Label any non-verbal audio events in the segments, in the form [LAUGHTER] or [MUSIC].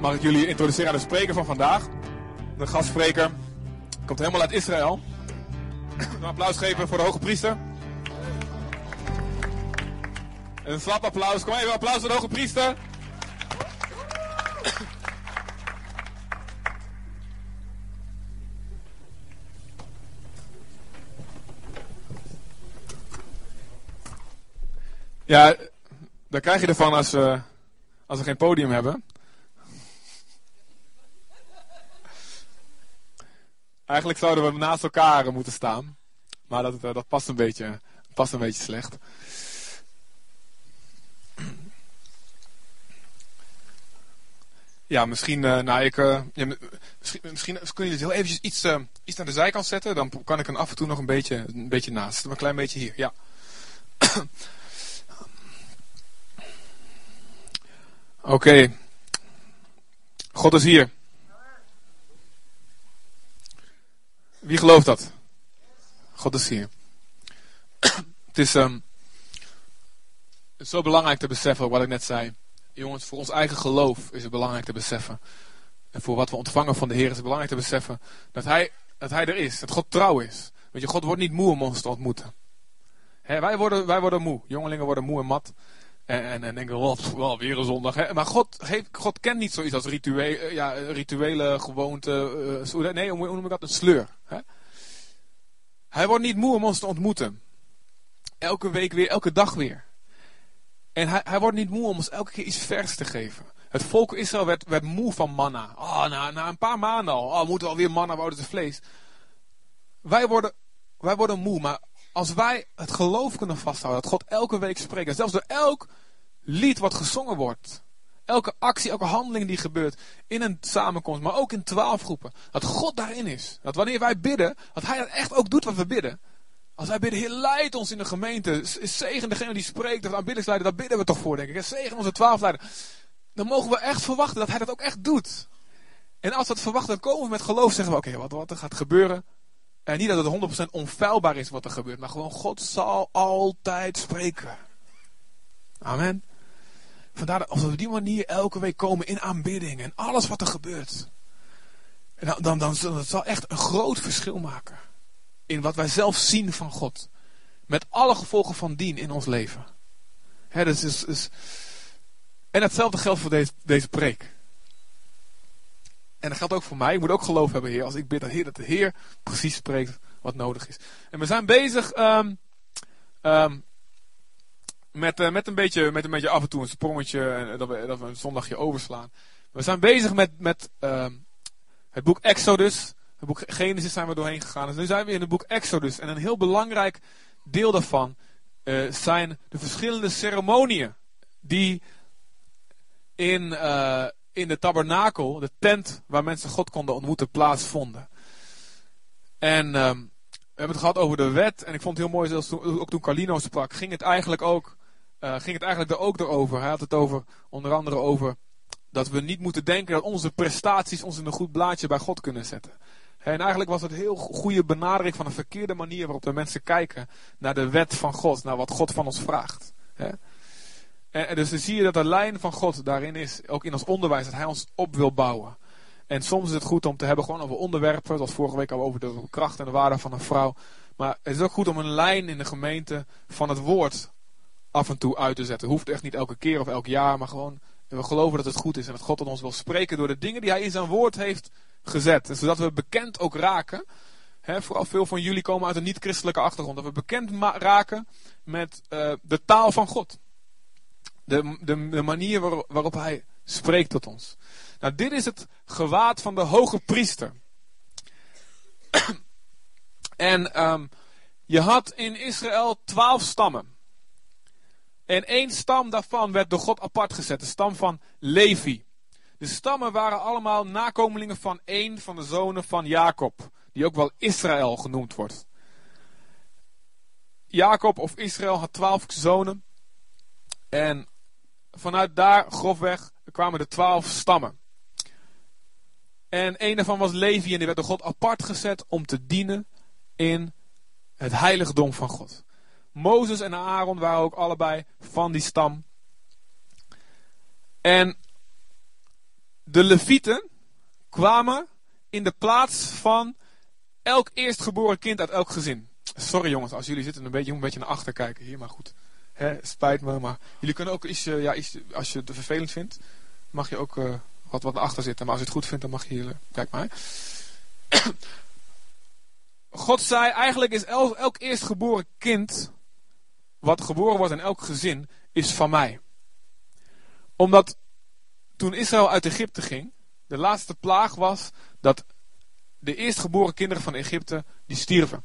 mag ik jullie introduceren aan de spreker van vandaag. De gastspreker komt helemaal uit Israël. Een applaus geven voor de hoge priester. Een slap applaus. Kom even, applaus voor de hoge priester. Ja, daar krijg je ervan als, uh, als we geen podium hebben. Eigenlijk zouden we naast elkaar moeten staan. Maar dat, dat past, een beetje, past een beetje slecht. Ja, misschien, uh, nou, ik, ja, misschien, misschien kun je het heel eventjes iets, uh, iets naar de zijkant zetten. Dan kan ik er af en toe nog een beetje, een beetje naast. Een klein beetje hier, ja. Oké. God is hier. Wie gelooft dat? God is hier. Het is, um, het is zo belangrijk te beseffen wat ik net zei. Jongens, voor ons eigen geloof is het belangrijk te beseffen. En voor wat we ontvangen van de Heer is het belangrijk te beseffen dat Hij, dat hij er is. Dat God trouw is. Want je, God wordt niet moe om ons te ontmoeten. wij, worden, wij worden moe. Jongelingen worden moe en mat. En, en, en denken, oh, wel weer een zondag. Hè? Maar God, heeft, God kent niet zoiets als rituele, ja, rituele gewoonte. Uh, nee, hoe noem ik dat? Een sleur. Hè? Hij wordt niet moe om ons te ontmoeten. Elke week weer, elke dag weer. En hij, hij wordt niet moe om ons elke keer iets vers te geven. Het volk Israël werd, werd moe van manna. Oh, na, na een paar maanden al. Oh, moeten we alweer manna, wouden ze vlees. Wij worden, wij worden moe, maar als wij het geloof kunnen vasthouden, dat God elke week spreekt, en zelfs door elk lied wat gezongen wordt, elke actie, elke handeling die gebeurt in een samenkomst, maar ook in twaalf groepen, dat God daarin is. Dat wanneer wij bidden, dat Hij dat echt ook doet wat we bidden. Als wij bidden, Heer, leid ons in de gemeente. Zegen degene die spreekt, of aanbiddingsleider, daar bidden we toch voor, denk ik. Zegen onze twaalfleider. Dan mogen we echt verwachten dat Hij dat ook echt doet. En als we dat verwachten, dan komen we met geloof zeggen we, oké, wat, wat er gaat gebeuren, en niet dat het 100% onfeilbaar is wat er gebeurt, maar gewoon God zal altijd spreken. Amen. Vandaar dat als we op die manier elke week komen in aanbidding en alles wat er gebeurt. Dan, dan, dan, dan zal echt een groot verschil maken. In wat wij zelf zien van God. Met alle gevolgen van dien in ons leven. He, dus, dus, dus. En hetzelfde geldt voor deze, deze preek. En dat geldt ook voor mij. Ik moet ook geloof hebben, Heer. Als ik bid dat, Heer, dat de Heer precies spreekt wat nodig is. En we zijn bezig um, um, met, uh, met, een beetje, met een beetje af en toe een sprongetje. En dat, we, dat een zondagje overslaan. We zijn bezig met, met um, het boek Exodus. Het boek Genesis zijn we doorheen gegaan. Dus nu zijn we in het boek Exodus. En een heel belangrijk deel daarvan uh, zijn de verschillende ceremonieën die in, in de tabernakel, de tent waar mensen God konden ontmoeten, plaatsvonden. En um, we hebben het gehad over de wet. En ik vond het heel mooi, zelfs toen, ook toen Carlino sprak, ging het eigenlijk ook, uh, ging het eigenlijk er ook over. Hij had het over, onder andere over dat we niet moeten denken dat onze prestaties ons in een goed blaadje bij God kunnen zetten. En eigenlijk was het een heel goede benadering van een verkeerde manier waarop de mensen kijken naar de wet van God, naar wat God van ons vraagt. En, dus dan zie je dat de lijn van God daarin is, ook in ons onderwijs, dat Hij ons op wil bouwen. En soms is het goed om te hebben gewoon over onderwerpen, zoals vorige week al over de kracht en de waarde van een vrouw. Maar het is ook goed om een lijn in de gemeente van het woord af en toe uit te zetten. Hoeft echt niet elke keer of elk jaar, maar gewoon we geloven dat het goed is en dat God tot ons wil spreken door de dingen die Hij in zijn woord heeft gezet. zodat we bekend ook raken. Vooral veel van jullie komen uit een niet-christelijke achtergrond. Dat we bekend raken met uh, de taal van God. De, de, de manier waarop hij spreekt tot ons. Nou, dit is het gewaad van de hoge priester. [CLEARS THROAT] en um, je had in Israël twaalf stammen. En één stam daarvan werd door God apart gezet, de stam van Levi. De stammen waren allemaal nakomelingen van één van de zonen van Jacob, die ook wel Israël genoemd wordt. Jacob of Israël had twaalf zonen. En vanuit daar, grofweg, kwamen de twaalf stammen. En een daarvan was Levi en die werd door God apart gezet om te dienen in het heiligdom van God. Mozes en Aaron waren ook allebei van die stam. En de levieten kwamen in de plaats van elk eerstgeboren kind uit elk gezin. Sorry jongens, als jullie zitten een beetje, een beetje naar achter kijken hier, maar goed. Hè, spijt me, maar jullie kunnen ook iets, ja, iets, als je het vervelend vindt, mag je ook uh, wat, wat achter zitten. Maar als je het goed vindt, dan mag je hier, uh, kijk maar. [COUGHS] God zei, eigenlijk is elk, elk eerstgeboren kind, wat geboren wordt in elk gezin, is van mij. Omdat toen Israël uit Egypte ging, de laatste plaag was dat de eerstgeboren kinderen van Egypte, die stierven.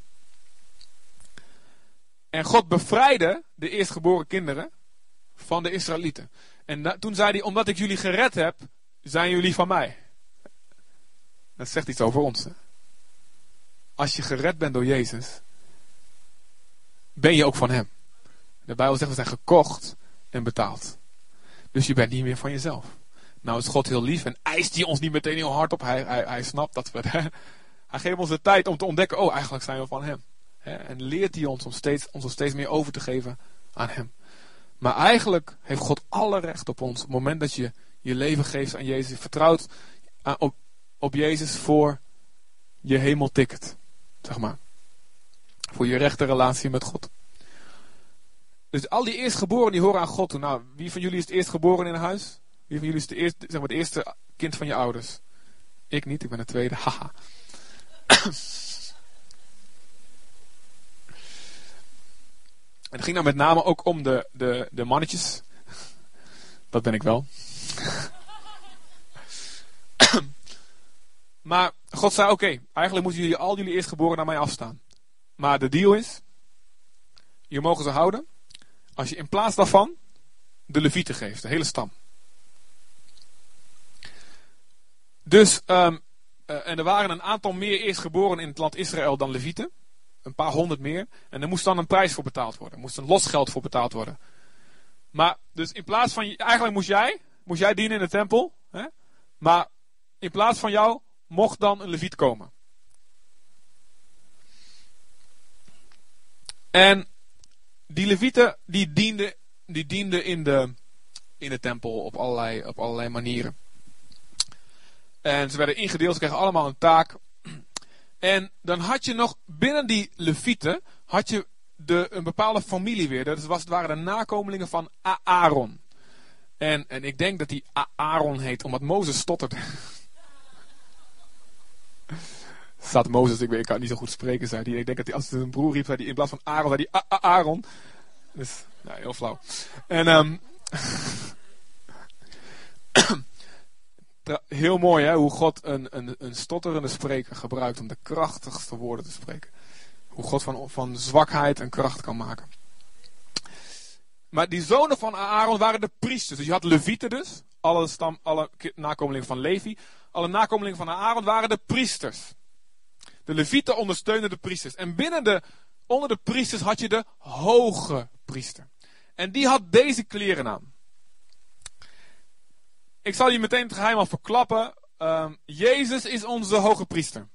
En God bevrijdde de eerstgeboren kinderen van de Israëlieten. En toen zei hij, omdat ik jullie gered heb, zijn jullie van mij. Dat zegt iets over ons. Hè? Als je gered bent door Jezus, ben je ook van Hem. De Bijbel zegt, we zijn gekocht en betaald. Dus je bent niet meer van jezelf. Nou is God heel lief en eist hij ons niet meteen heel hard op. Hij, hij, snapt dat we... [LAUGHS] Hij geeft ons de tijd om te ontdekken, oh eigenlijk zijn we van Hem. En leert hij ons om steeds, ons steeds meer over te geven aan Hem. Maar eigenlijk heeft God alle recht op ons. Op het moment dat je je leven geeft aan Jezus. Je vertrouwt op, Jezus voor je hemelticket. Zeg maar. Voor je rechte relatie met God. Dus al die eerstgeboren die horen aan God toe. Nou, wie van jullie is het eerstgeboren in huis? Wie van jullie is de eerste, zeg maar, het eerste kind van je ouders? Ik niet, ik ben de tweede. Haha. En het ging nou met name ook om de, de, de mannetjes. Dat ben ik wel. [COUGHS] maar God zei: Oké, eigenlijk moeten jullie al jullie eerstgeboren naar mij afstaan. Maar de deal is: je mogen ze houden. Als je in plaats daarvan de levieten geeft, de hele stam. Dus, um, uh, en er waren een aantal meer eerstgeboren in het land Israël dan levieten. Een paar honderd meer. En er moest dan een prijs voor betaald worden. Er moest een losgeld voor betaald worden. Maar, dus in plaats van, eigenlijk moest jij, moest jij dienen in de tempel. Hè? Maar in plaats van jou mocht dan een leviet komen. En die levieten die dienden, die dienden in, de, in de tempel op allerlei, op allerlei manieren. En ze werden ingedeeld, ze kregen allemaal een taak. En dan had je nog binnen die levieten, had je de, een bepaalde familie weer. Dat was, waren de nakomelingen van Aaron. En, en ik denk dat die Aaron heet, omdat Mozes stotterde. Staat Mozes, ik, weet, ik kan niet zo goed spreken, hij. Ik denk dat hij, als hij een broer riep, hij in plaats van Aaron, zei hij Aaron. Dus, nou, heel flauw. En, um, heel mooi hè, hoe God een, een, een stotterende spreker gebruikt om de krachtigste woorden te spreken. Hoe God van, van zwakheid een kracht kan maken. Maar die zonen van Aaron waren de priesters. Dus je had Levieten dus. Alle, stam, alle nakomelingen van Levi. Alle nakomelingen van Aaron waren de priesters. De Levieten ondersteunden de priesters. En binnen de, onder de priesters had je de hoge priester. En die had deze kleren aan. Ik zal je meteen het geheim al verklappen. Um, Jezus is onze hoge priester.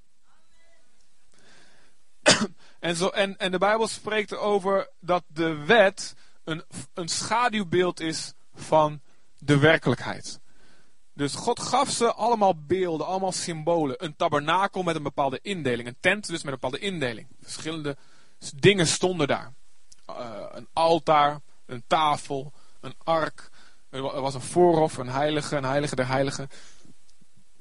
[COUGHS] en, zo, en, en de Bijbel spreekt erover dat de wet een, een schaduwbeeld is van de werkelijkheid. Dus God gaf ze allemaal beelden, allemaal symbolen. Een tabernakel met een bepaalde indeling. Een tent dus met een bepaalde indeling. Verschillende dingen stonden daar. Uh, een altaar, een tafel, een ark, er was een voorhof, een heilige, een heilige der heiligen.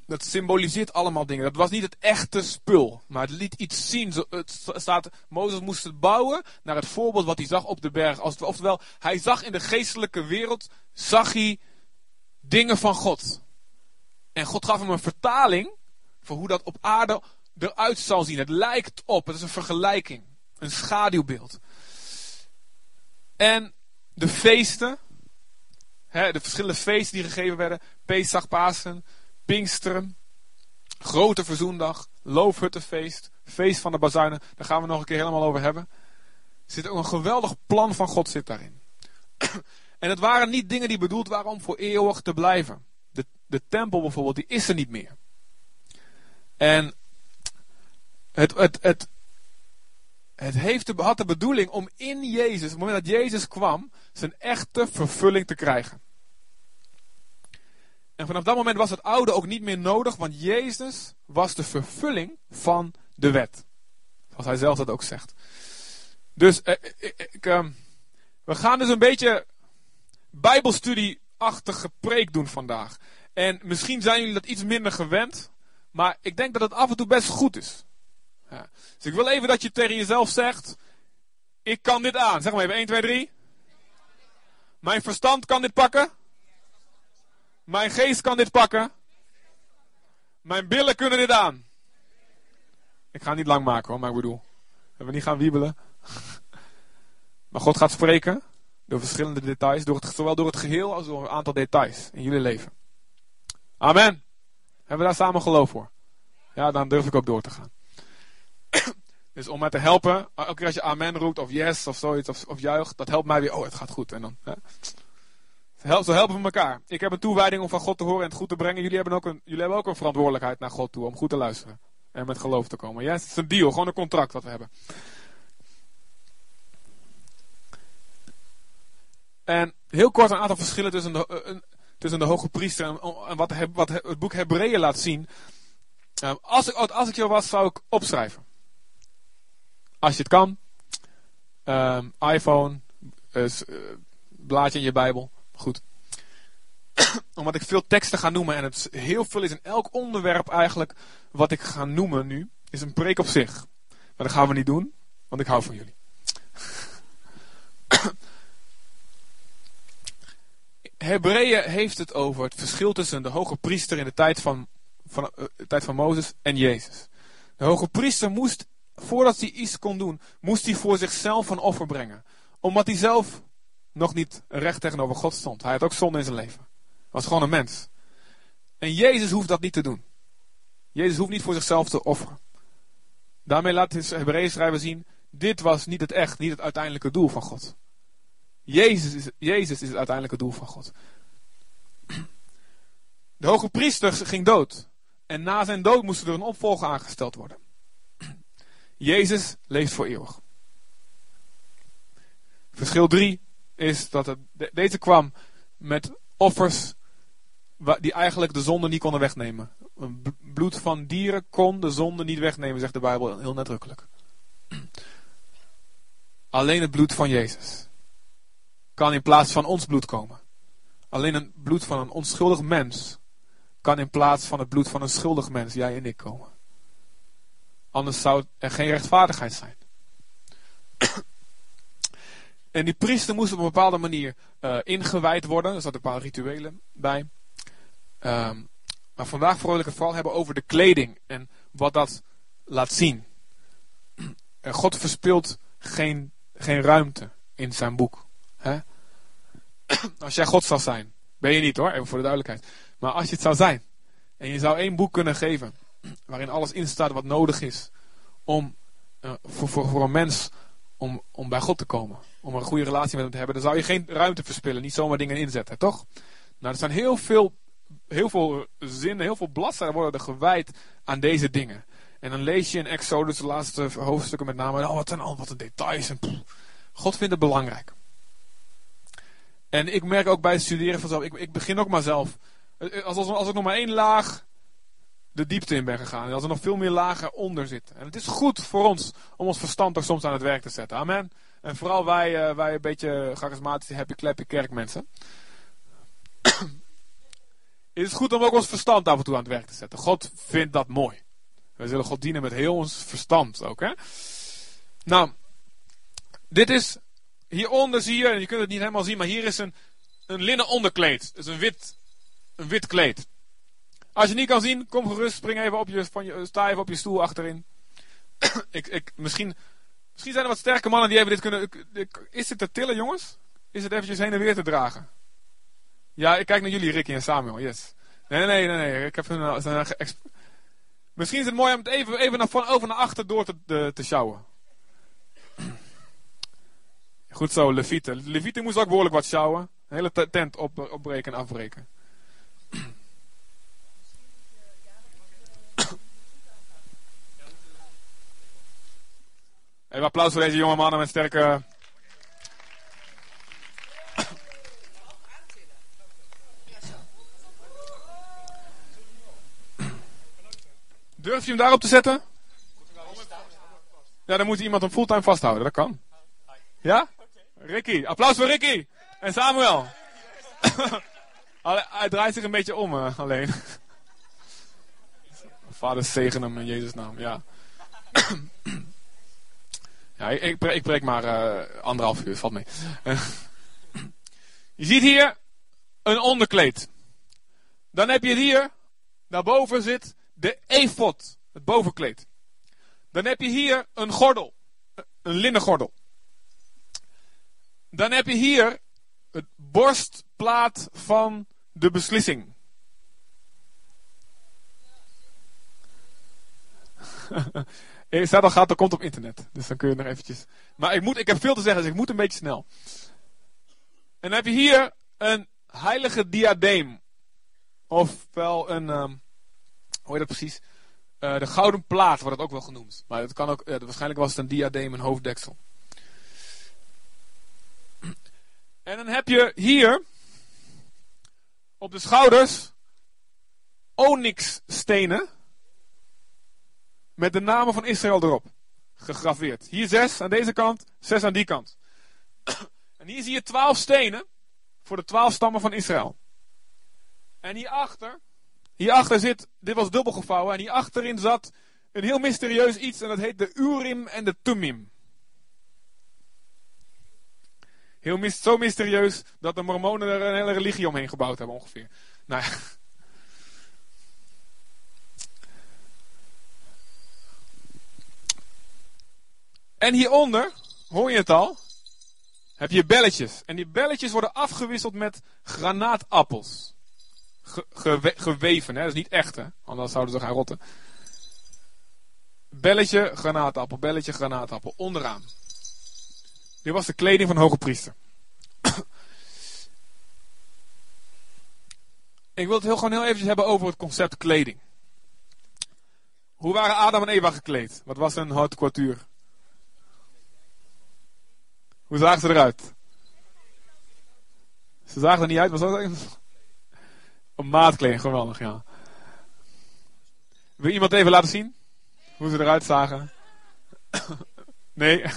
Dat symboliseert allemaal dingen. Dat was niet het echte spul, maar het liet iets zien. Het staat, Mozes moest het bouwen naar het voorbeeld wat hij zag op de berg. Oftewel, hij zag in de geestelijke wereld, zag hij dingen van God. En God gaf hem een vertaling voor hoe dat op aarde eruit zal zien. Het lijkt op, het is een vergelijking, een schaduwbeeld. En de feesten, de verschillende feesten die gegeven werden. Pesach, Pasen, Pinksteren, Grote Verzoendag, Loofhuttenfeest, Feest van de Bazuinen. Daar gaan we nog een keer helemaal over hebben. Er zit ook een geweldig plan van God zit daarin. [CLEARS THROAT] en het waren niet dingen die bedoeld waren om voor eeuwig te blijven. De, de tempel bijvoorbeeld, die is er niet meer. En het, het, het, het heeft de, had de bedoeling om in Jezus, op het moment dat Jezus kwam, zijn echte vervulling te krijgen. En vanaf dat moment was het oude ook niet meer nodig, want Jezus was de vervulling van de wet. Zoals hij zelf dat ook zegt. Dus eh, ik, ik, ehm, we gaan dus een beetje bijbelstudie-achtige preek doen vandaag. En misschien zijn jullie dat iets minder gewend, maar ik denk dat het af en toe best goed is. Dus ik wil even dat je tegen jezelf zegt, ik kan dit aan. Zeg maar even 1, 2, 3. Mijn verstand kan dit pakken. Mijn geest kan dit pakken. Mijn billen kunnen dit aan. Ik ga het niet lang maken hoor, maar ik bedoel. We niet gaan wiebelen. [LAUGHS] Maar God gaat spreken door verschillende details, door het, zowel door het geheel als door een aantal details in jullie leven. Amen. Hebben we daar samen geloof voor? Ja, dan durf ik ook door te gaan. [COUGHS] Dus om mij te helpen, elke keer als je amen roept of yes of zoiets of, of juicht, dat helpt mij weer, oh het gaat goed. En dan, hè. Zo helpen we elkaar. Ik heb een toewijding om van God te horen en het goed te brengen. Jullie hebben ook een, jullie hebben ook een verantwoordelijkheid naar God toe om goed te luisteren. En met geloof te komen. Ja, het is een deal, gewoon een contract wat we hebben. En heel kort een aantal verschillen tussen de, uh, tussen de hoge priester en, wat, wat he, het boek Hebreeën laat zien. Uh, als, ik, als ik jou was, zou ik opschrijven. Als je het kan. Uh, iPhone, uh, blaadje in je Bijbel. Goed. [CLEARS THROAT] Omdat ik veel teksten ga noemen en het heel veel is in elk onderwerp eigenlijk wat ik ga noemen nu, is een preek op zich. Maar dat gaan we niet doen, want ik hou van jullie. [CLEARS THROAT] Hebreeën heeft het over het verschil tussen de hoge priester in de tijd van, van, de tijd van Mozes en Jezus. De hoge priester moest, voordat hij iets kon doen, moest hij voor zichzelf een offer brengen. Omdat hij zelf nog niet recht tegenover God stond. Hij had ook zonde in zijn leven. Was gewoon een mens. En Jezus hoeft dat niet te doen. Jezus hoeft niet voor zichzelf te offeren. Daarmee laat de Hebreeën schrijver zien, dit was niet het echt, niet het uiteindelijke doel van God. Jezus is, Jezus is het uiteindelijke doel van God. De hoge priester ging dood. En na zijn dood moest er een opvolger aangesteld worden. Jezus leeft voor eeuwig. Verschil 3 is dat het, deze kwam met offers die eigenlijk de zonde niet konden wegnemen. Bloed van dieren kon de zonde niet wegnemen, zegt de Bijbel heel nadrukkelijk. Alleen het bloed van Jezus kan in plaats van ons bloed komen. Alleen het bloed van een onschuldig mens kan in plaats van het bloed van een schuldig mens, jij en ik, komen. Anders zou er geen rechtvaardigheid zijn. en die priester moest op een bepaalde manier uh, ingewijd worden. Er zaten bepaalde rituelen bij. Um, maar vandaag wil ik het vooral hebben over de kleding en wat dat laat zien. En God verspilt geen, geen ruimte in zijn boek. Hè? Als jij God zou zijn, ben je niet hoor, even voor de duidelijkheid. Maar als je het zou zijn, en je zou één boek kunnen geven, waarin alles in staat wat nodig is om uh, voor, voor, voor een mens om, om bij God te komen, om een goede relatie met hem te hebben, dan zou je geen ruimte verspillen, niet zomaar dingen inzetten, toch? Nou, er zijn heel veel, heel veel zinnen, heel veel bladzijden worden er gewijd aan deze dingen. En dan lees je in Exodus, de laatste hoofdstukken met name, oh, wat zijn al wat details. En, God vindt het belangrijk. En ik merk ook bij het studeren vanzelf, ik, ik begin ook maar zelf. Als, als, als ik nog maar één laag de diepte in ben gegaan. En als er nog veel meer lagen onder zitten. En het is goed voor ons om ons verstand toch soms aan het werk te zetten. Amen. En vooral wij, uh, wij een beetje charismatische happy clappy kerkmensen. het is goed om ook ons verstand af en toe aan het werk te zetten. God vindt dat mooi. We zullen God dienen met heel ons verstand ook. Nou, dit is Hieronder zie je, en je kunt het niet helemaal zien, maar hier is een, een linnen onderkleed. Dus een wit, een wit kleed. Als je niet kan zien, kom gerust, spring even op je, van je sta even op je stoel achterin. [CLEARS THROAT] ik, ik, misschien, misschien zijn er wat sterke mannen die even dit kunnen... Is dit te tillen, jongens? Is het eventjes heen en weer te dragen? Ja, ik kijk naar jullie, Ricky en Samuel, yes. Nee, nee, nee, nee, ik heb een, een, Misschien is het mooi om het even, even naar, van over naar achter door te, te, te sjouwen. [CLEARS THROAT] Goed zo, Levieten. Levieten moest ook behoorlijk wat sjouwen. De hele tent op, opbreken en afbreken. [CLEARS THROAT] Even applaus voor deze jonge mannen met sterke. Durf je hem daarop te zetten? Ja, dan moet iemand hem fulltime vasthouden. Dat kan. Ja? Ricky. Applaus voor Ricky. En Samuel. [LAUGHS] Hij draait zich een beetje om eh, alleen. [LAUGHS] Vader zegen hem in Jezus' naam. Ja. [CLEARS THROAT] ja, ik, ik, preek maar uh, anderhalf uur. Valt mee. Uh, je ziet hier een onderkleed. Dan heb je hier, daarboven zit de efot, het bovenkleed. Dan heb je hier een gordel, een linnen gordel. Dan heb je hier het borstplaat van de beslissing. [LAUGHS] Staat al gaat, dat komt op internet. Dus dan kun je nog eventjes. Maar ik, moet, ik heb veel te zeggen, dus ik moet een beetje snel. En dan heb je hier een heilige diadeem. Ofwel een, um, hoe heet dat precies? Uh, de gouden plaat wordt het ook wel genoemd. Maar het kan ook, uh, waarschijnlijk was het een diadeem, een hoofddeksel. En dan heb je hier op de schouders onyxstenen met de namen van Israël erop. Gegraveerd. Hier zes aan deze kant, zes aan die kant. En hier zie je twaalf stenen voor de twaalf stammen van Israël. En hierachter, hierachter zit, dit was dubbel gevouwen, en hierachterin zat een heel mysterieus iets en dat heet de Urim en de Tumim. Heel zo mysterieus dat de mormonen er een hele religie omheen gebouwd hebben ongeveer. Nou ja. En hieronder, hoor je het al, heb je belletjes. En die belletjes worden afgewisseld met granaatappels. geweven, hè? dat is niet echt, hè? anders zouden ze gaan rotten. Belletje, granaatappel, belletje, granaatappel, onderaan. Dit was de kleding van de hoge priester. Ik wil het heel, gewoon heel eventjes hebben over het concept kleding. Hoe waren Adam en Eva gekleed? Wat was hun haute? Hoe zagen ze eruit? Ze zagen er niet uit, was dat Een maatkleding, geweldig, ja. Wil iemand even laten zien? Hoe ze eruit zagen? [COUGHS] Nee? [COUGHS]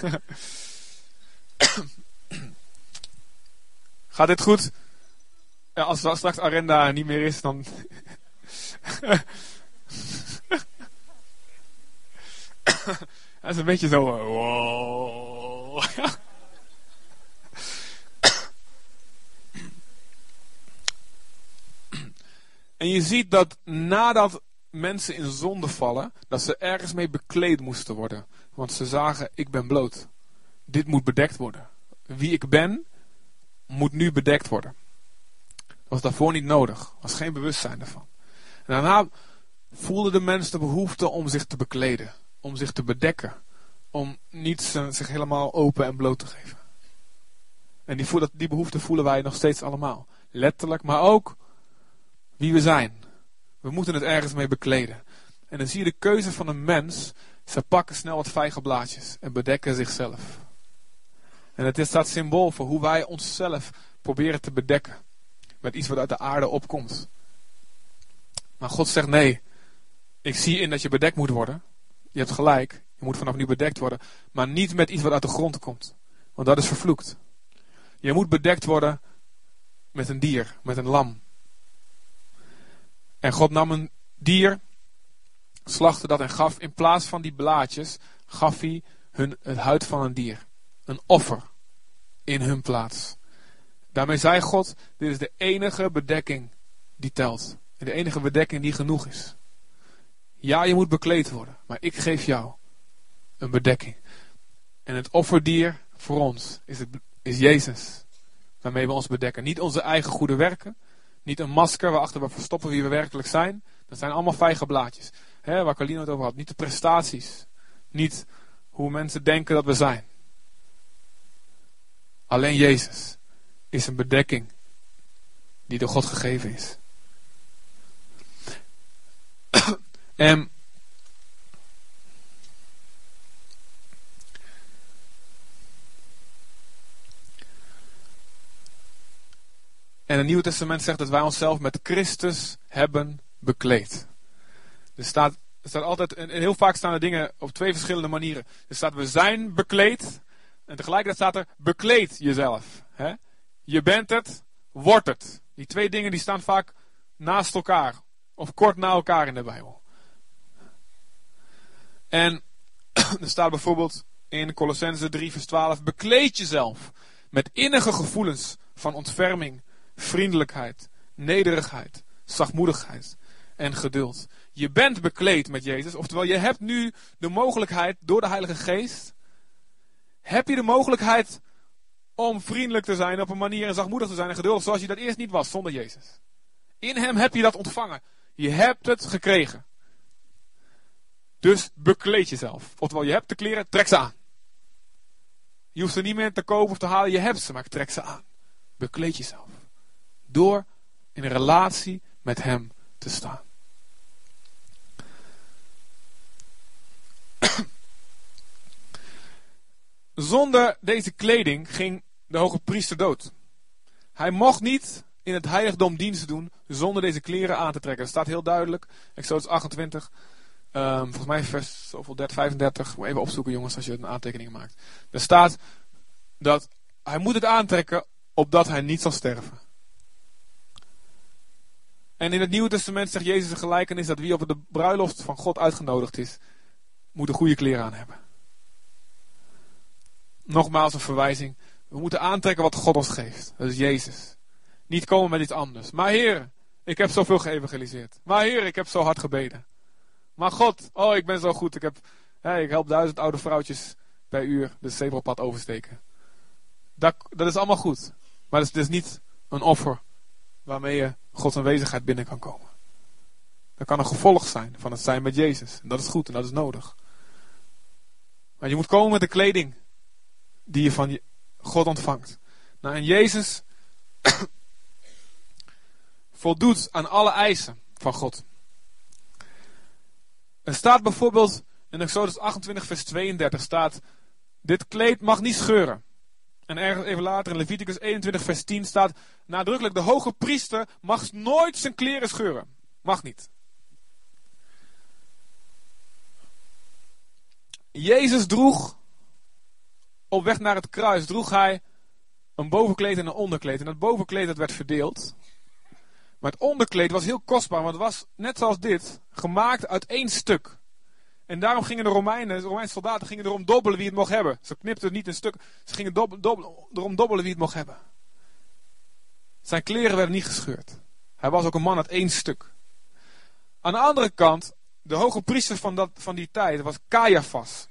Gaat dit goed? Ja, als straks Arenda niet meer is, dan... [COUGHS] Dat is een beetje zo... Uh, wow. [LAUGHS] en je ziet dat nadat mensen in zonde vallen, dat ze ergens mee bekleed moesten worden. Want ze zagen, ik ben bloot. Dit moet bedekt worden. Wie ik ben, moet nu bedekt worden. Dat was daarvoor niet nodig. Was geen bewustzijn ervan. En daarna voelde de mens de behoefte om zich te bekleden. Om zich te bedekken. Om niet zich helemaal open en bloot te geven. En die, die behoefte voelen wij nog steeds allemaal. Letterlijk, maar ook wie we zijn. We moeten het ergens mee bekleden. En dan zie je de keuze van een mens. Ze pakken snel wat vijgenblaadjes en bedekken zichzelf. En het is dat symbool voor hoe wij onszelf proberen te bedekken. Met iets wat uit de aarde opkomt. Maar God zegt nee. Ik zie in dat je bedekt moet worden. Je hebt gelijk. Je moet vanaf nu bedekt worden. Maar niet met iets wat uit de grond komt. Want dat is vervloekt. Je moet bedekt worden met een dier. Met een lam. En God nam een dier. Slachtte dat en gaf in plaats van die blaadjes. Gaf hij hun het huid van een dier een offer in hun plaats. Daarmee zei God, dit is de enige bedekking die telt. De enige bedekking die genoeg is. Ja, je moet bekleed worden, maar ik geef jou een bedekking. En het offerdier voor ons is, het, is Jezus. Waarmee we ons bedekken. Niet onze eigen goede werken. Niet een masker waarachter we verstoppen wie we werkelijk zijn. Dat zijn allemaal vijgenblaadjes. Hè, waar Carlino het over had. Niet de prestaties. Niet hoe mensen denken dat we zijn. Alleen Jezus is een bedekking die door God gegeven is. [COUGHS] en En het Nieuwe Testament zegt dat wij onszelf met Christus hebben bekleed. Er staat er altijd, en heel vaak staan er dingen op twee verschillende manieren. Er staat we zijn bekleed. En tegelijkertijd staat er bekleed jezelf. Hè? Je bent het, wordt het. Die twee dingen die staan vaak naast elkaar. Of kort na elkaar in de Bijbel. En [CLEARS THROAT] er staat bijvoorbeeld in Colossense 3 vers 12. Bekleed jezelf met innige gevoelens van ontferming, vriendelijkheid, nederigheid, zachtmoedigheid en geduld. Je bent bekleed met Jezus, oftewel je hebt nu de mogelijkheid door de Heilige Geest, heb je de mogelijkheid om vriendelijk te zijn op een manier en zachtmoedig te zijn en geduldig zoals je dat eerst niet was zonder Jezus. In Hem heb je dat ontvangen. Je hebt het gekregen. Dus bekleed jezelf. Oftewel, je hebt de kleren, trek ze aan. Je hoeft ze niet meer te kopen of te halen, je hebt ze, maar trek ze aan. Bekleed jezelf. Door in een relatie met Hem te staan. [CLEARS THROAT] Zonder deze kleding ging de hoge priester dood. Hij mocht niet in het heiligdom diensten doen zonder deze kleren aan te trekken. Dat staat heel duidelijk. Exodus 28. Um, volgens mij vers zoveel 30, 35. Moet even opzoeken jongens als je een aantekening maakt. Er staat dat hij moet het aantrekken opdat hij niet zal sterven. En in het Nieuwe Testament zegt Jezus een gelijkenis dat wie op de bruiloft van God uitgenodigd is, moet een goede kleren aan hebben. Nogmaals een verwijzing. We moeten aantrekken wat God ons geeft. Dat is Jezus. Niet komen met iets anders. Maar Heer, ik heb zoveel geëvangeliseerd. Maar Heer, ik heb zo hard gebeden. Maar God, oh ik ben zo goed. Ik, heb, ik help duizend oude vrouwtjes per uur de zebrapad oversteken. Dat, dat is allemaal goed. Maar het is, is niet een offer waarmee je Gods aanwezigheid binnen kan komen. Dat kan een gevolg zijn van het zijn met Jezus. En dat is goed en dat is nodig. Maar je moet komen met de kleding die je van God ontvangt. Nou, en Jezus [COUGHS] voldoet aan alle eisen van God. Er staat bijvoorbeeld in Exodus 28, vers 32 staat: Dit kleed mag niet scheuren. En ergens even later in Leviticus 21, vers 10 staat nadrukkelijk: De hoge priester mag nooit zijn kleren scheuren. Mag niet. Jezus droeg op weg naar het kruis droeg hij een bovenkleed en een onderkleed. En dat bovenkleed dat werd verdeeld. Maar het onderkleed was heel kostbaar, want het was net zoals dit gemaakt uit één stuk. En daarom gingen de Romeinen, de Romeinse soldaten, gingen erom dobbelen wie het mocht hebben. Ze knipten niet in stuk, ze gingen erom dobbelen wie het mocht hebben. Zijn kleren werden niet gescheurd. Hij was ook een man uit één stuk. Aan de andere kant, de hoge priester van, dat, van die tijd was Caiaphas.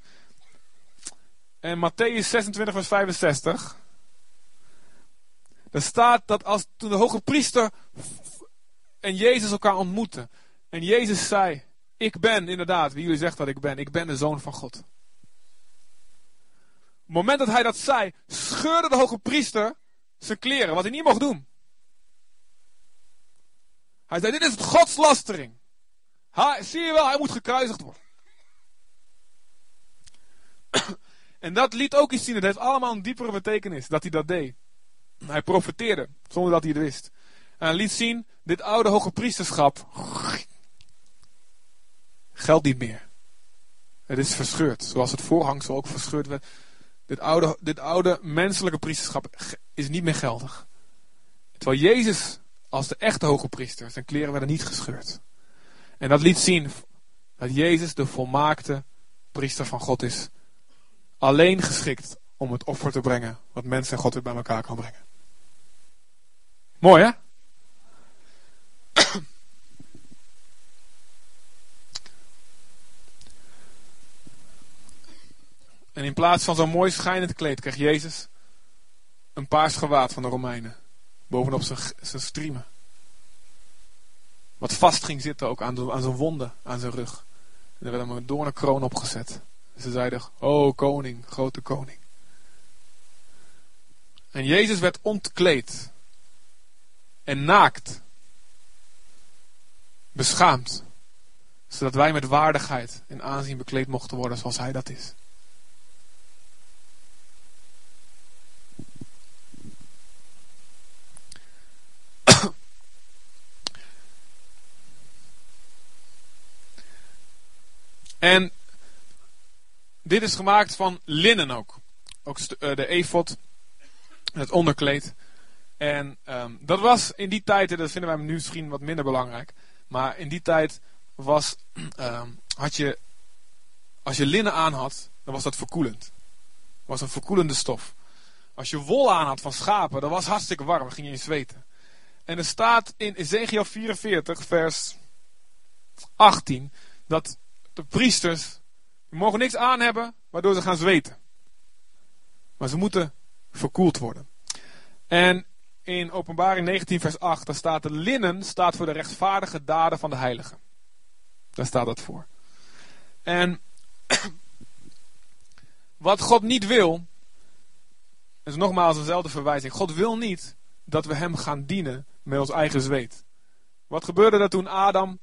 En Matthäus 26, vers 65. Er staat dat als toen de hoge priester en Jezus elkaar ontmoetten. En Jezus zei, ik ben inderdaad wie jullie zegt dat ik ben. Ik ben de zoon van God. Op het moment dat hij dat zei, scheurde de hoge priester zijn kleren, wat hij niet mocht doen. Hij zei, dit is het godslastering. zie je wel, hij moet gekruisigd worden. [CLEARS THROAT] En dat liet ook iets zien. Het heeft allemaal een diepere betekenis dat hij dat deed. Hij profeteerde zonder dat hij het wist. En hij liet zien, dit oude hoge priesterschap geldt niet meer. Het is verscheurd, zoals het voorhangsel ook verscheurd werd. Dit oude, dit oude menselijke priesterschap is niet meer geldig. Terwijl Jezus als de echte hoge priester, zijn kleren werden niet gescheurd. En dat liet zien dat Jezus de volmaakte priester van God is alleen geschikt om het offer te brengen wat mensen en God weer bij elkaar kan brengen. Mooi hè? En in plaats van zo'n mooi schijnend kleed kreeg Jezus een paars gewaad van de Romeinen. Bovenop zijn, zijn striemen. Wat vast ging zitten ook aan, zijn wonden, aan zijn rug. En er werd hem een doornenkroon opgezet. Ze zeiden, oh koning, grote koning. En Jezus werd ontkleed. En naakt. Beschaamd. Zodat wij met waardigheid en aanzien bekleed mochten worden zoals hij dat is. En dit is gemaakt van linnen ook. Ook de efot, het onderkleed. En um, dat was in die tijd, en dat vinden wij nu misschien wat minder belangrijk. Maar in die tijd was, um, [CLEARS THROAT] had je, als je linnen aan had, dan was dat verkoelend. Was een verkoelende stof. Als je wol aan had van schapen, dan was hartstikke warm, ging je in zweten. En er staat in Ezekiel 44, vers 18, dat de priesters mogen niks aan hebben, waardoor ze gaan zweten. Maar ze moeten verkoeld worden. En in Openbaring 19, vers 8, daar staat de linnen staat voor de rechtvaardige daden van de heiligen. Daar staat dat voor. En [CLEARS THROAT] wat God niet wil, is nogmaals dezelfde verwijzing. God wil niet dat we hem gaan dienen met ons eigen zweet. Wat gebeurde er toen Adam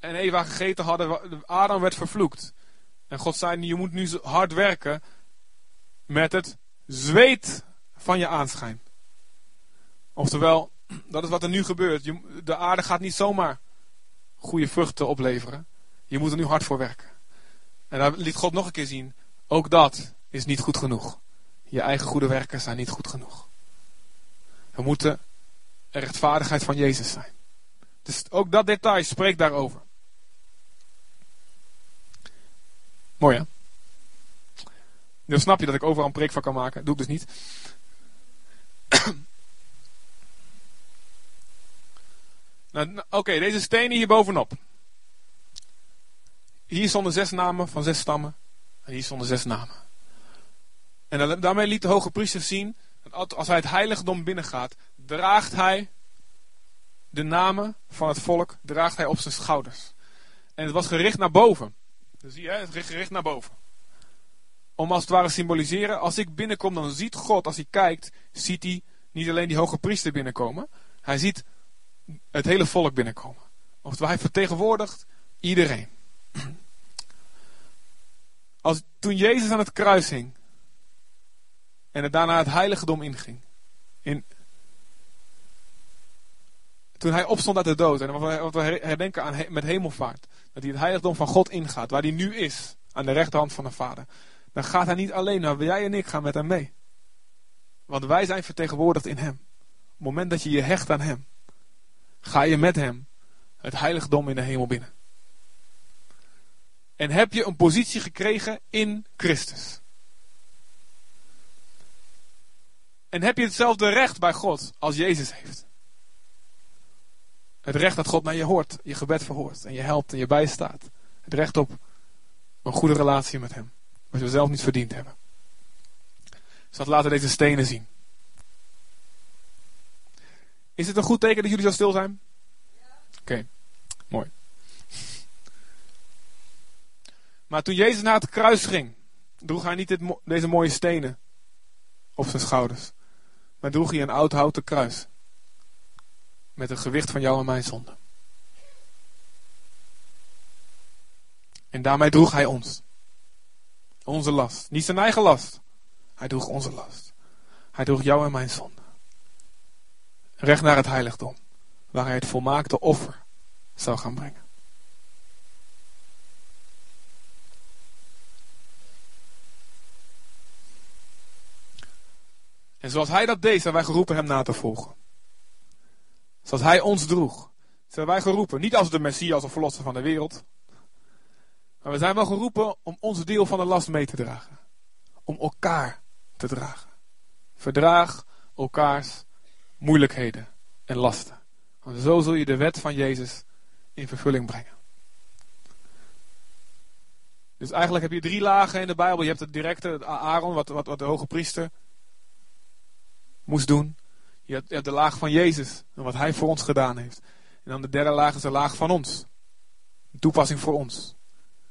en Eva gegeten hadden? Adam werd vervloekt. En God zei, je moet nu hard werken met het zweet van je aanschijn. Oftewel, [CLEARS THROAT] dat is wat er nu gebeurt. De aarde gaat niet zomaar goede vruchten opleveren. Je moet er nu hard voor werken. En daar liet God nog een keer zien. Ook dat is niet goed genoeg. Je eigen goede werken zijn niet goed genoeg. We moeten rechtvaardigheid van Jezus zijn. Dus ook dat detail spreekt daarover. Mooi hè? Nu snap je dat ik overal een preek van kan maken. Doe ik dus niet. [CLEARS THROAT] nou, Oké, deze stenen hier bovenop. Hier stonden zes namen van zes stammen. En hier stonden zes namen. En daarmee liet de hoge priester zien. Dat als hij het heiligdom binnengaat, draagt hij de namen van het volk draagt hij op zijn schouders. En het was gericht naar boven. Dus zie je, het gericht naar boven. Om als het ware symboliseren, als ik binnenkom, dan ziet God, als hij kijkt, ziet hij niet alleen die hoge priester binnenkomen. Hij ziet het hele volk binnenkomen. Oftewel, hij vertegenwoordigt iedereen. Als, toen Jezus aan het kruis hing en het daarna het heiligdom inging. In, toen hij opstond uit de dood. En wat we herdenken aan met hemelvaart. Dat hij het heiligdom van God ingaat. Waar hij nu is. Aan de rechterhand van de Vader. Dan gaat hij niet alleen. Maar jij en ik gaan met hem mee. Want wij zijn vertegenwoordigd in hem. Op het moment dat je je hecht aan hem. Ga je met hem het heiligdom in de hemel binnen. En heb je een positie gekregen in Christus. En heb je hetzelfde recht bij God als Jezus heeft. Het recht dat God naar je hoort, je gebed verhoort en je helpt en je bijstaat. Het recht op een goede relatie met Hem, wat we zelf niet verdiend hebben. Dus dat laten deze stenen zien. Is het een goed teken dat jullie zo stil zijn? Oké, mooi. Maar toen Jezus naar het kruis ging, droeg hij niet dit, deze mooie stenen op zijn schouders. Maar droeg hij een oud houten kruis met het gewicht van jou en mijn zonde. En daarmee droeg hij ons. Onze last. Niet zijn eigen last. Hij droeg onze last. Hij droeg jou en mijn zonde. Recht naar het heiligdom. Waar hij het volmaakte offer zou gaan brengen. En zoals hij dat deed, zijn wij geroepen hem na te volgen. Zoals hij ons droeg. Zijn wij geroepen, niet als de Messias of verlosser van de wereld. Maar we zijn wel geroepen om ons deel van de last mee te dragen. Om elkaar te dragen. Verdraag elkaars moeilijkheden en lasten. Want zo zul je de wet van Jezus in vervulling brengen. Dus eigenlijk heb je drie lagen in de Bijbel. Je hebt het directe Aaron, wat, wat, wat de hoge priester moest doen. Je hebt, de laag van Jezus en wat Hij voor ons gedaan heeft. En dan de derde laag is de laag van ons. Een toepassing voor ons.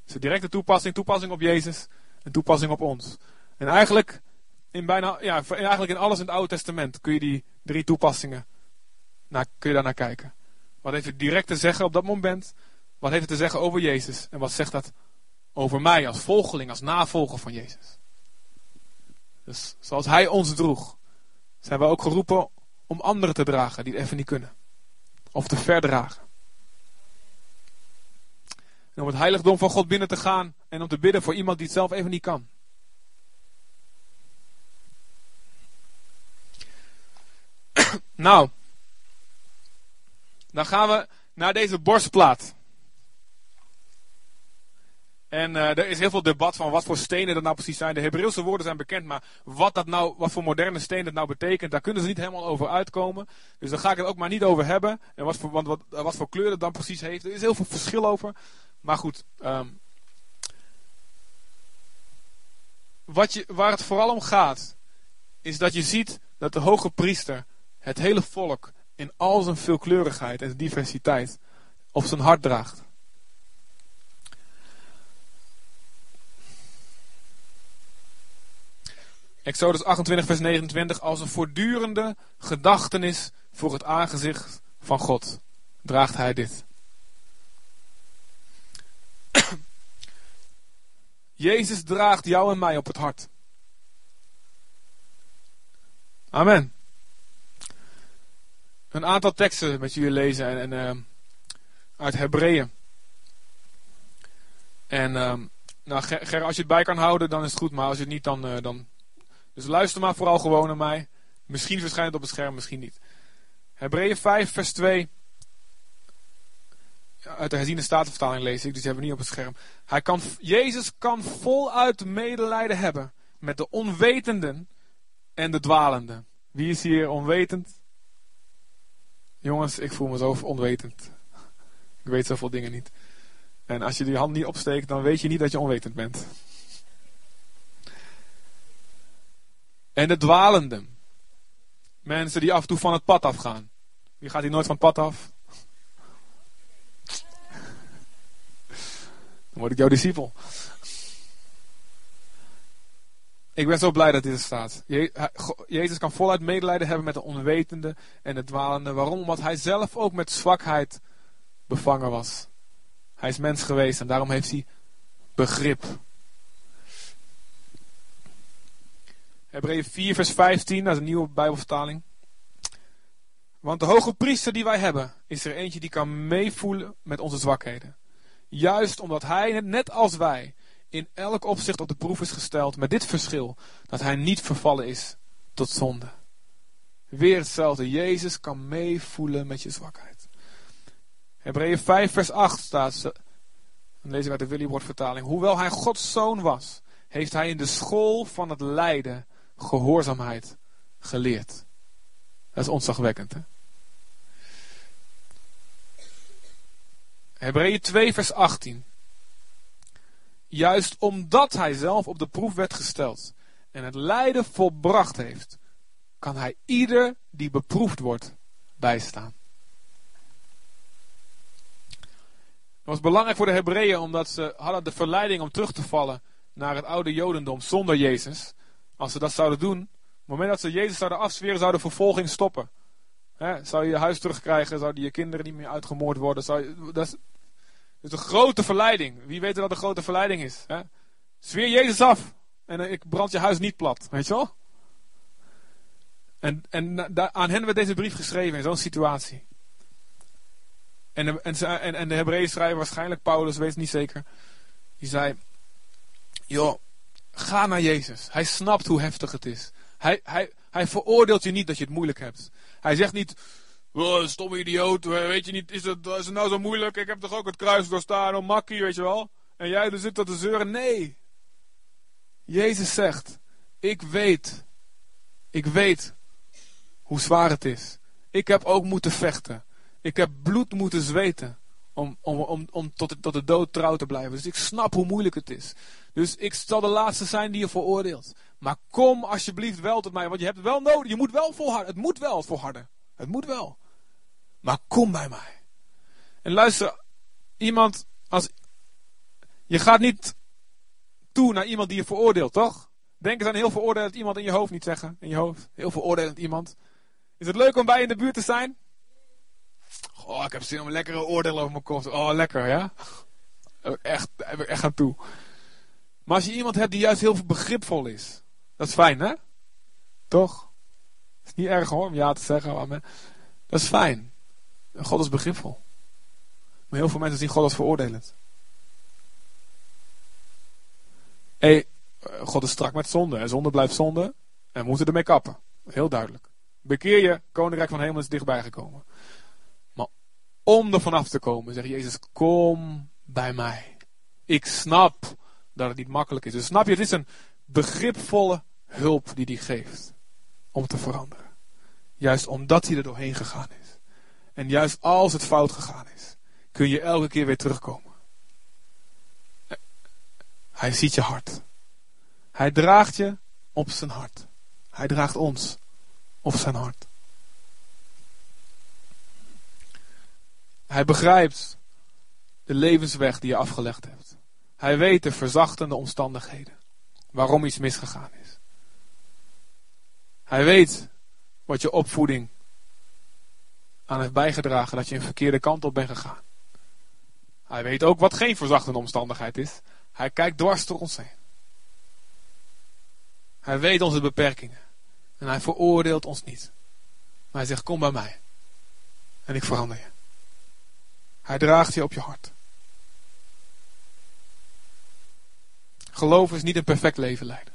Dus een directe toepassing, toepassing op Jezus en toepassing op ons. En eigenlijk in bijna, ja, eigenlijk in alles in het Oude Testament kun je die drie toepassingen naar, kun je daar naar kijken. Wat heeft het direct te zeggen op dat moment? Wat heeft het te zeggen over Jezus? En wat zegt dat over mij als volgeling, als navolger van Jezus? Dus zoals Hij ons droeg, zijn we ook geroepen om anderen te dragen die het even niet kunnen. Of te verdragen. En om het heiligdom van God binnen te gaan en om te bidden voor iemand die het zelf even niet kan. [CLEARS THROAT] nou, dan gaan we naar deze borstplaat. En uh, er is heel veel debat van wat voor stenen dat nou precies zijn. De Hebreeuwse woorden zijn bekend, maar wat, dat nou, wat voor moderne steen dat nou betekent, daar kunnen ze niet helemaal over uitkomen. Dus daar ga ik het ook maar niet over hebben. En wat voor, wat, wat voor kleur het dan precies heeft. Er is heel veel verschil over. Maar goed, um, wat je, waar het vooral om gaat, is dat je ziet dat de hoge priester het hele volk in al zijn veelkleurigheid en diversiteit op zijn hart draagt. Exodus 28, vers 29, als een voortdurende gedachtenis voor het aangezicht van God, draagt hij dit. [CLEARS THROAT] Jezus draagt jou en mij op het hart. Amen. Een aantal teksten met jullie lezen en, en uh, uit Hebreeën. En uh, nou, Ger, als je het bij kan houden, dan is het goed. Maar als je het niet, dan, uh, dan dus luister maar vooral gewoon naar mij. Misschien verschijnt het op het scherm, misschien niet. Hebreeën 5, vers 2. Uit de herziende statenvertaling lees ik, dus die hebben we niet op het scherm. Hij kan, Jezus kan voluit medelijden hebben met de onwetenden en de dwalenden. Wie is hier onwetend? Jongens, ik voel me zo onwetend. Ik weet zoveel dingen niet. En als je die hand niet opsteekt, dan weet je niet dat je onwetend bent. En de dwalenden. Mensen die af en toe van het pad afgaan. Wie gaat hier nooit van het pad af? [LAUGHS] Dan word ik jouw discipel. Ik ben zo blij dat dit er staat. Jezus kan voluit medelijden hebben met de onwetende en de dwalende. Waarom? Omdat hij zelf ook met zwakheid bevangen was. Hij is mens geweest en daarom heeft hij begrip. Hebreeën 4, vers 15, dat is een nieuwe Bijbelvertaling. Want de hoge priester die wij hebben, is er eentje die kan meevoelen met onze zwakheden. Juist omdat hij, net als wij, in elk opzicht op de proef is gesteld, met dit verschil, dat hij niet vervallen is tot zonde. Weer hetzelfde, Jezus kan meevoelen met je zwakheid. Hebreeën 5, vers 8 staat, dan lezen we uit de Willybord vertaling. Hoewel hij Gods zoon was, heeft hij in de school van het lijden gehoorzaamheid geleerd. Dat is ontzagwekkend. Hè? Hebreeën 2 vers 18. Juist omdat hij zelf op de proef werd gesteld en het lijden volbracht heeft, kan hij ieder die beproefd wordt bijstaan. Dat was belangrijk voor de Hebreeën omdat ze hadden de verleiding om terug te vallen naar het oude Jodendom zonder Jezus. Als ze dat zouden doen, op het moment dat ze Jezus zouden afzweren, zou de vervolging stoppen. zou je je huis terugkrijgen, zouden je kinderen niet meer uitgemoord worden. Zou dat, is, een grote verleiding. Wie weet dat een grote verleiding is? Hè? Zweer Jezus af en eh, ik brand je huis niet plat. Weet je wel? En, en aan hen werd deze brief geschreven in zo'n situatie. En en, en de Hebreeën schrijver, waarschijnlijk Paulus, weet niet zeker. Die zei: Joh, Ga naar Jezus. Hij snapt hoe heftig het is. Hij, hij, hij veroordeelt je niet dat je het moeilijk hebt. Hij zegt niet, oh, stomme idioot, weet je niet, is het, is het nou zo moeilijk? Ik heb toch ook het kruis doorstaan, oh makkie, weet je wel? En jij er zit dat te zeuren? Nee. Jezus zegt, ik weet, ik weet hoe zwaar het is. Ik heb ook moeten vechten. Ik heb bloed moeten zweten om, om, om, om tot, de, tot de dood trouw te blijven. Dus ik snap hoe moeilijk het is. Dus ik zal de laatste zijn die je veroordeelt. Maar kom alsjeblieft wel tot mij, want je hebt het wel nodig. Je moet wel volharden. Het moet wel volharden. Het moet wel. Maar kom bij mij. En luister, iemand als. Je gaat niet toe naar iemand die je veroordeelt, toch? Denk eens aan heel veroordelend iemand in je hoofd niet zeggen. In je hoofd. Heel veroordelend iemand. Is het leuk om bij in de buurt te zijn? Oh, ik heb zin om een lekkere oordeel over mijn kop. Oh, lekker, ja? Echt, heb ik echt aan toe. Maar als je iemand hebt die juist heel begripvol is. Dat is fijn, hè? Toch? Is niet erg hoor, om ja te zeggen. Dat is fijn. God is begripvol. Maar heel veel mensen zien God als veroordelend. hey, God is strak met zonde. En zonde blijft zonde. En we moeten ermee kappen. Heel duidelijk. Bekeer je, koninkrijk van hemel is dichtbij gekomen. Om er vanaf te komen, zegt Jezus, kom bij mij. Ik snap dat het niet makkelijk is. Dus snap je, het is een begripvolle hulp die hij geeft om te veranderen. Juist omdat hij er doorheen gegaan is. En juist als het fout gegaan is, kun je elke keer weer terugkomen. Hij ziet je hart. Hij draagt je op zijn hart. Hij draagt ons op zijn hart. Hij begrijpt de levensweg die je afgelegd hebt. Hij weet de verzachtende omstandigheden. Waarom iets misgegaan is. Hij weet wat je opvoeding aan heeft bijgedragen dat je een verkeerde kant op bent gegaan. Hij weet ook wat geen verzachtende omstandigheid is. Hij kijkt dwars door ons heen. Hij weet onze beperkingen. En hij veroordeelt ons niet. Maar hij zegt: Kom bij mij. En ik verander je. Hij draagt je op je hart. Geloof is niet een perfect leven leiden.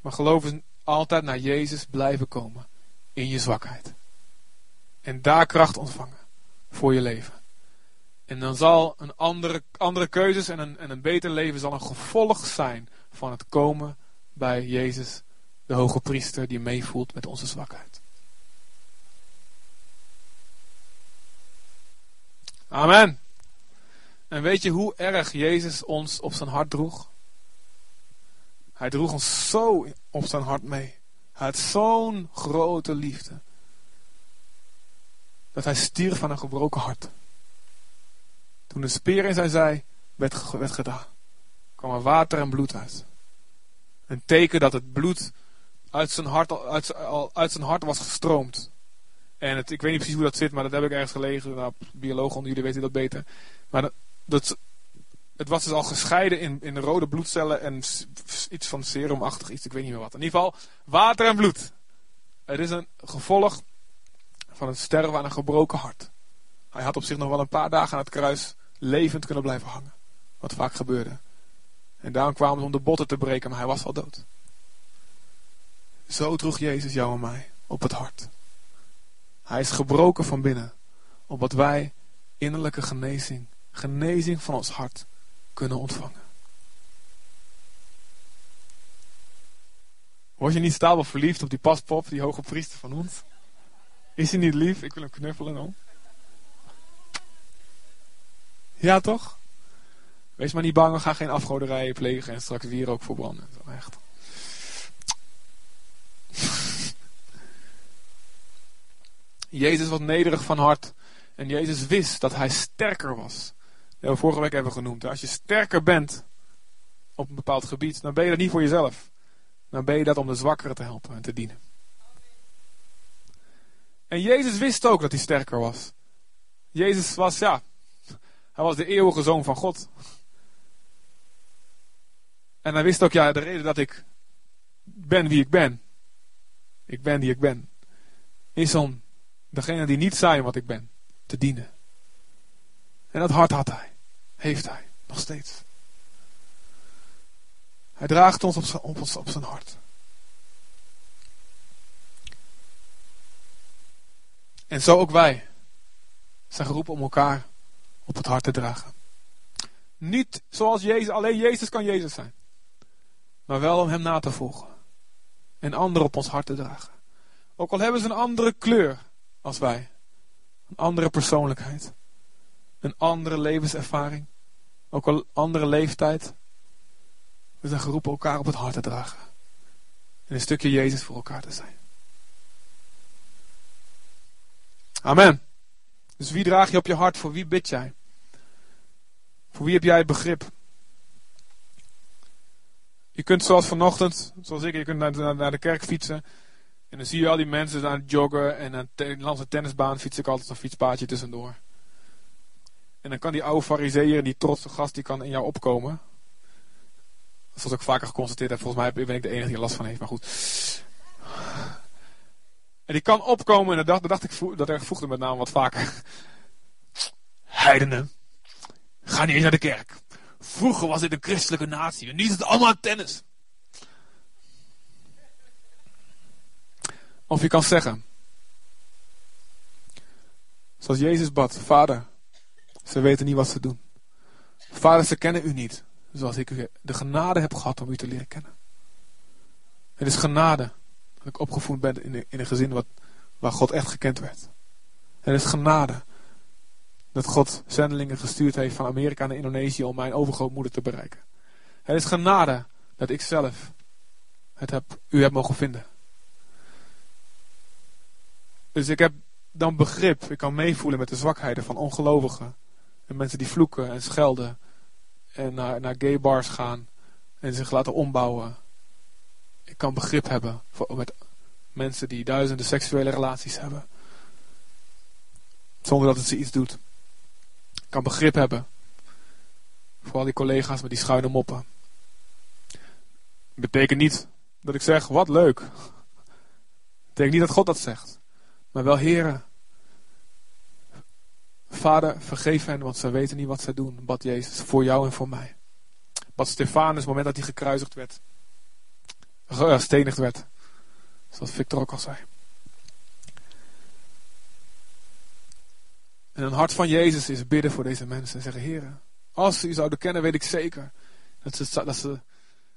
Maar geloof is altijd naar Jezus blijven komen. In je zwakheid. En daar kracht ontvangen. Voor je leven. En dan zal een andere, andere keuzes en een, en een beter leven zal een gevolg zijn van het komen bij Jezus, de hoge priester, die meevoelt met onze zwakheid. Amen. En weet je hoe erg Jezus ons op zijn hart droeg? Hij droeg ons zo op zijn hart mee. Hij had zo'n grote liefde. Dat hij stierf van een gebroken hart. Toen de speer in zijn zij werd, werd gedaan, kwam er water en bloed uit. Een teken dat het bloed uit zijn hart, uit, uit zijn hart was gestroomd. En het, ik weet niet precies hoe dat zit, maar dat heb ik ergens gelezen. Nou, biologen onder jullie weten dat beter. Maar dat, dat, het was dus al gescheiden in, in rode bloedcellen en iets van serumachtig iets, ik weet niet meer wat. In ieder geval, water en bloed. Het is een gevolg van het sterven aan een gebroken hart. Hij had op zich nog wel een paar dagen aan het kruis levend kunnen blijven hangen. Wat vaak gebeurde. En daarom kwamen ze om de botten te breken, maar hij was al dood. Zo droeg Jezus jou en mij op het hart. Hij is gebroken van binnen, opdat wij innerlijke genezing, genezing van ons hart, kunnen ontvangen. Word je niet stapel verliefd op die paspop, die hoge priester van ons? Is hij niet lief? Ik wil hem knuffelen dan. Ja, toch? Wees maar niet bang, we gaan geen afgoderijen plegen en straks weer ook verbranden. Echt. Jezus was nederig van hart. En Jezus wist dat hij sterker was. Dat hebben we vorige week even genoemd. Als je sterker bent op een bepaald gebied, dan ben je dat niet voor jezelf. Dan ben je dat om de zwakkeren te helpen en te dienen. En Jezus wist ook dat hij sterker was. Jezus was, ja, hij was de eeuwige zoon van God. En hij wist ook, ja, de reden dat ik ben wie ik ben. Ik ben die ik ben. Is om degene die niet zijn wat ik ben, te dienen. En dat hart had hij. Heeft hij. Nog steeds. Hij draagt ons op zijn, op, op zijn hart. En zo ook wij zijn geroepen om elkaar op het hart te dragen. Niet zoals Jezus, alleen Jezus kan Jezus zijn. Maar wel om Hem na te volgen. En anderen op ons hart te dragen. Ook al hebben ze een andere kleur als wij. Een andere persoonlijkheid. Een andere levenservaring. Ook al andere leeftijd. We zijn geroepen elkaar op het hart te dragen. En een stukje Jezus voor elkaar te zijn. Amen. Dus wie draag je op je hart? Voor wie bid jij? Voor wie heb jij begrip? Je kunt zoals vanochtend, zoals ik, je kunt naar, naar de kerk fietsen. En dan zie je al die mensen aan het joggen. En aan de landse tennisbaan fiets ik altijd een fietspaadje tussendoor. En dan kan die oude fariseer, die trotse gast, die kan in jou opkomen. Zoals ik vaker geconstateerd heb, volgens mij ben ik de enige die er last van heeft, maar goed. En die kan opkomen en dat dacht, dat dacht ik, dat er voegde met name wat vaker. Heidenen. Ga niet eens naar de kerk. Vroeger was dit een christelijke natie. En nu is het allemaal tennis. Of je kan zeggen. Zoals Jezus bad. Vader. Ze weten niet wat ze doen. Vader, ze kennen u niet. Zoals ik de genade heb gehad om u te leren kennen. Het is genade dat ik opgevoed ben in een, in een gezin wat, waar God echt gekend werd. Het is genade dat God zendelingen gestuurd heeft van Amerika naar Indonesië om mijn overgrootmoeder te bereiken. Het is genade dat ik zelf het heb, u heb mogen vinden. Dus ik heb dan begrip, ik kan meevoelen met de zwakheden van ongelovigen. En mensen die vloeken en schelden. En naar, naar gay bars gaan. En zich laten ombouwen. Ik kan begrip hebben voor, met mensen die duizenden seksuele relaties hebben. Zonder dat het ze iets doet. Ik kan begrip hebben. Voor al die collega's met die schuine moppen. Betekent niet dat ik zeg, wat leuk. Betekent niet dat God dat zegt. Maar wel, heren. Vader, vergeef hen, want ze weten niet wat ze doen. Bad Jezus, voor jou en voor mij. Bad Stefanus, het moment dat hij gekruisigd werd. Gestenigd werd. Zoals Victor ook al zei. En een hart van Jezus is bidden voor deze mensen. En zeggen, heren, als ze u zouden kennen, weet ik zeker. Dat ze, dat ze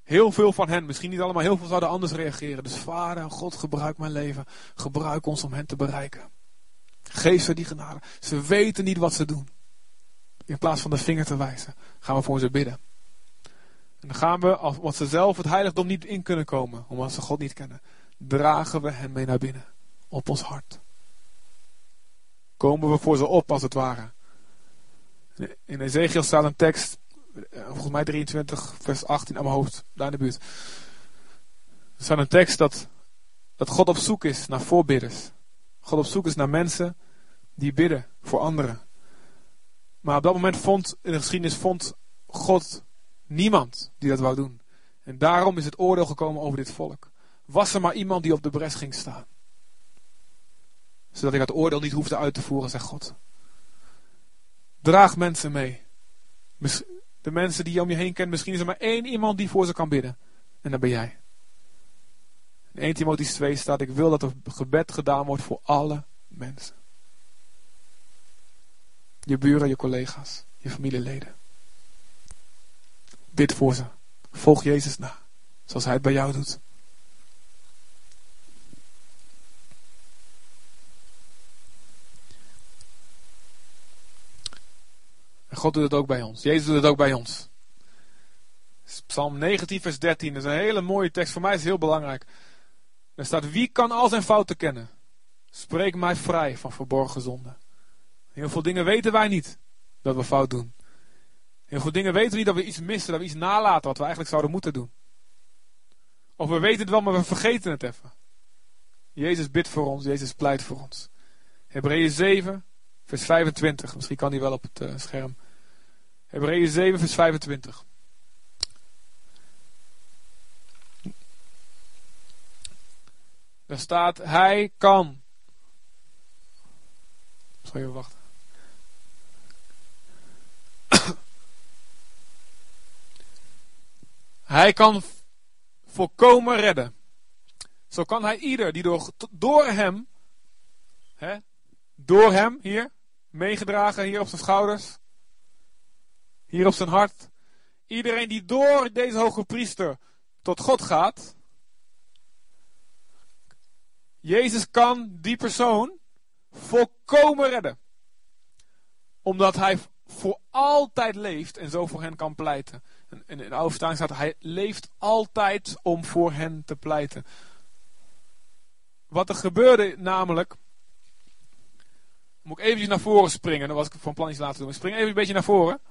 heel veel van hen, misschien niet allemaal, heel veel zouden anders reageren. Dus vader, God, gebruik mijn leven. Gebruik ons om hen te bereiken. Geef ze die genade. Ze weten niet wat ze doen. In plaats van de vinger te wijzen, gaan we voor ze bidden. En dan gaan we, als ze zelf het heiligdom niet in kunnen komen, omdat ze God niet kennen, dragen we hen mee naar binnen. Op ons hart. Komen we voor ze op, als het ware. In Ezekiel staat een tekst, volgens mij 23, vers 18 aan mijn hoofd, daar in de buurt. Er staat een tekst dat, dat God op zoek is naar voorbidders. God op zoek is naar mensen die bidden voor anderen. Maar op dat moment vond, in de geschiedenis vond God niemand die dat wou doen. En daarom is het oordeel gekomen over dit volk. Was er maar iemand die op de bres ging staan. Zodat ik het oordeel niet hoefde uit te voeren, zegt God. Draag mensen mee. De mensen die je om je heen kent, misschien is er maar één iemand die voor ze kan bidden. En dat ben jij. In 1 Timotheüs 2 staat, ik wil dat er gebed gedaan wordt voor alle mensen. Je buren, je collega's, je familieleden. Bid voor ze. Volg Jezus na, zoals Hij het bij jou doet. God doet het ook bij ons. Jezus doet het ook bij ons. Psalm 19, vers 13. Dat is een hele mooie tekst. Voor mij is het heel belangrijk. Er staat, wie kan al zijn fouten kennen? Spreek mij vrij van verborgen zonden. Heel veel dingen weten wij niet dat we fout doen. Heel veel dingen weten we niet dat we iets missen, dat we iets nalaten wat we eigenlijk zouden moeten doen. Of we weten het wel, maar we vergeten het even. Jezus bidt voor ons, Jezus pleit voor ons. Hebreeën 7, vers 25. Misschien kan die wel op het uh, scherm. Hebreeën 7, vers 25. Daar staat, hij kan. Zal even wachten. hij kan volkomen redden. Zo kan hij ieder die door, door hem, hè, door hem hier, meegedragen hier op zijn schouders, hier op zijn hart, iedereen die door deze hoge priester tot God gaat, Jezus kan die persoon volkomen redden. Omdat hij voor altijd leeft en zo voor hen kan pleiten. En in de oude staat, hij leeft altijd om voor hen te pleiten. Wat er gebeurde namelijk, moet ik even naar voren springen, dan was ik van plan iets laten doen. Ik spring even een beetje naar voren.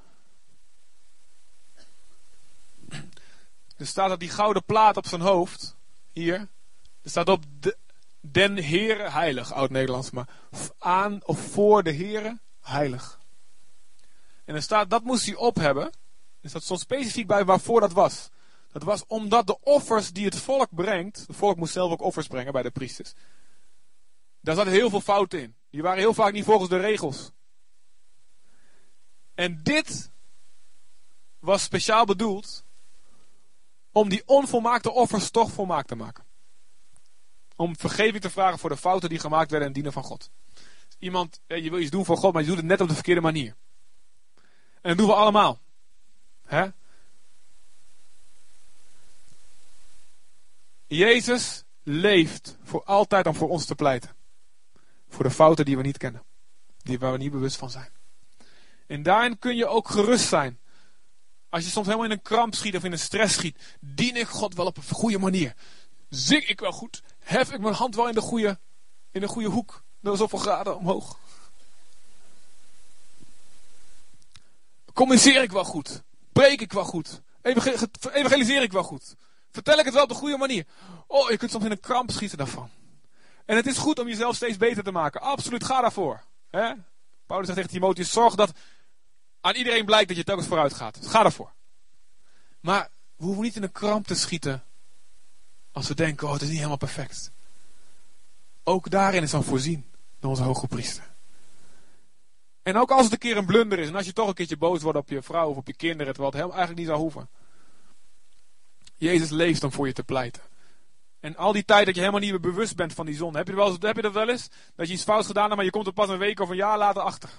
Er staat dat die gouden plaat op zijn hoofd, hier, er staat op de, Den Heere heilig, oud-Nederlands, maar aan of voor de Heere heilig. En er staat, dat moest hij op hebben. Dus dat stond specifiek bij waarvoor dat was. Dat was omdat de offers die het volk brengt, het volk moest zelf ook offers brengen bij de priesters. Daar zaten heel veel fouten in. Die waren heel vaak niet volgens de regels. En dit was speciaal bedoeld om die onvolmaakte offers toch volmaakt te maken. Om vergeving te vragen voor de fouten die gemaakt werden en dienen van God. Iemand, je wil iets doen voor God, maar je doet het net op de verkeerde manier. En dat doen we allemaal. Hè? Jezus leeft voor altijd om voor ons te pleiten. Voor de fouten die we niet kennen. Die waar we niet bewust van zijn. En daarin kun je ook gerust zijn. Als je soms helemaal in een kramp schiet of in een stress schiet. Dien ik God wel op een goede manier. Zing ik wel goed. Hef ik mijn hand wel in de goede, in de goede hoek. Door zoveel graden omhoog. Communiceer ik wel goed. Preek ik wel goed. Evangeliseer ik wel goed. Vertel ik het wel op de goede manier. Oh, je kunt soms in een kramp schieten daarvan. En het is goed om jezelf steeds beter te maken. Absoluut, ga daarvoor. Paulus zegt tegen Timotheus, zorg dat aan iedereen blijkt dat je telkens vooruit gaat. Ga daarvoor. Maar we hoeven niet in een kramp te schieten als we denken, oh het is niet helemaal perfect. Ook daarin is dan voorzien door onze hoge priester. En ook als het een keer een blunder is en als je toch een keertje boos wordt op je vrouw of op je kinderen, terwijl het eigenlijk niet zou hoeven. Jezus leeft om voor je te pleiten. En al die tijd dat je helemaal niet meer bewust bent van die zon. Heb je, wel heb je dat wel eens? Dat je iets fout gedaan hebt, maar je komt er pas een week of een jaar later achter.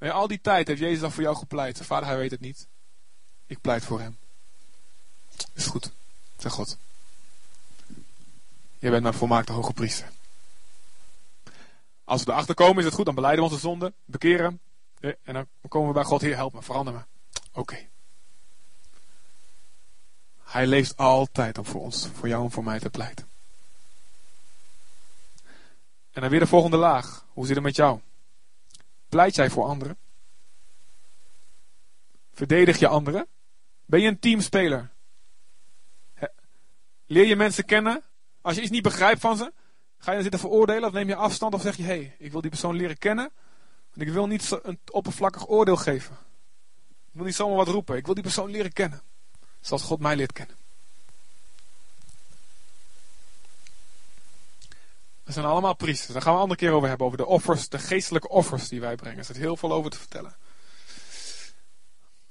En al die tijd heeft Jezus dan voor jou gepleit. Vader, hij weet het niet. Ik pleit voor hem. Is goed, zeg God. Je bent mijn volmaakte hoge priester. Als we erachter komen, is het goed. Dan beleiden we onze zonde, bekeren. En dan komen we bij God, Heer, help me, verander me. Oké. Hij leeft altijd om voor ons, voor jou en voor mij te pleiten. En dan weer de volgende laag. Hoe zit het met jou? Pleit jij voor anderen? Verdedig je anderen? Ben je een teamspeler? Leer je mensen kennen? Als je iets niet begrijpt van ze, ga je dan zitten veroordelen of neem je afstand of zeg je: hé, hey, ik wil die persoon leren kennen, want ik wil niet een oppervlakkig oordeel geven. Ik wil niet zomaar wat roepen, ik wil die persoon leren kennen. Zoals God mij leert kennen. We zijn allemaal priesters. Daar gaan we een andere keer over hebben. Over de offers, de geestelijke offers die wij brengen. Er zit heel veel over te vertellen.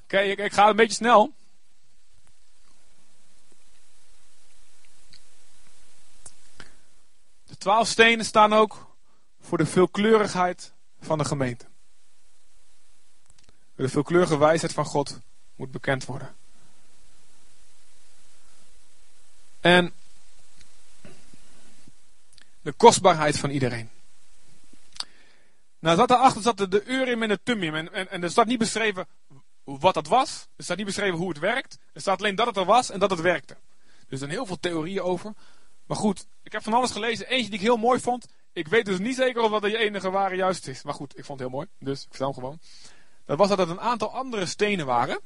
Oké, ik, ik ga een beetje snel. De twaalf stenen staan ook voor de veelkleurigheid van de gemeente. De veelkleurige wijsheid van God moet bekend worden. En de kostbaarheid van iedereen. Nou, zat daarachter zat de, de Urim en de Tumim. En, en, er staat niet beschreven wat dat was. Er staat niet beschreven hoe het werkt. Er staat alleen dat het er was en dat het werkte. Dus er zijn heel veel theorieën over. Maar goed, ik heb van alles gelezen. Eentje die ik heel mooi vond. Ik weet dus niet zeker of dat de enige ware juist is. Maar goed, ik vond het heel mooi. Dus ik vertel hem gewoon. Dat was dat er een aantal andere stenen waren.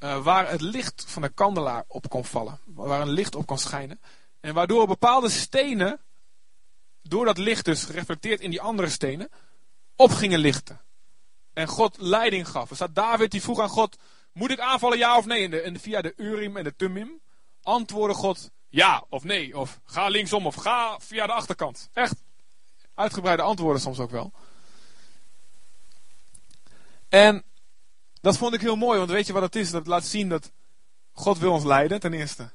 Uh, waar het licht van de kandelaar op kon vallen. Waar een licht op kon schijnen. En waardoor bepaalde stenen, door dat licht dus gereflecteerd in die andere stenen, op gingen lichten. En God leiding gaf. Er staat David die vroeg aan God, moet ik aanvallen ja of nee? En via de Urim en de Tumim antwoordde God ja of nee. Of ga linksom of ga via de achterkant. Echt uitgebreide antwoorden soms ook wel. En dat vond ik heel mooi, want weet je wat het is? Dat laat zien dat God wil ons leiden, ten eerste.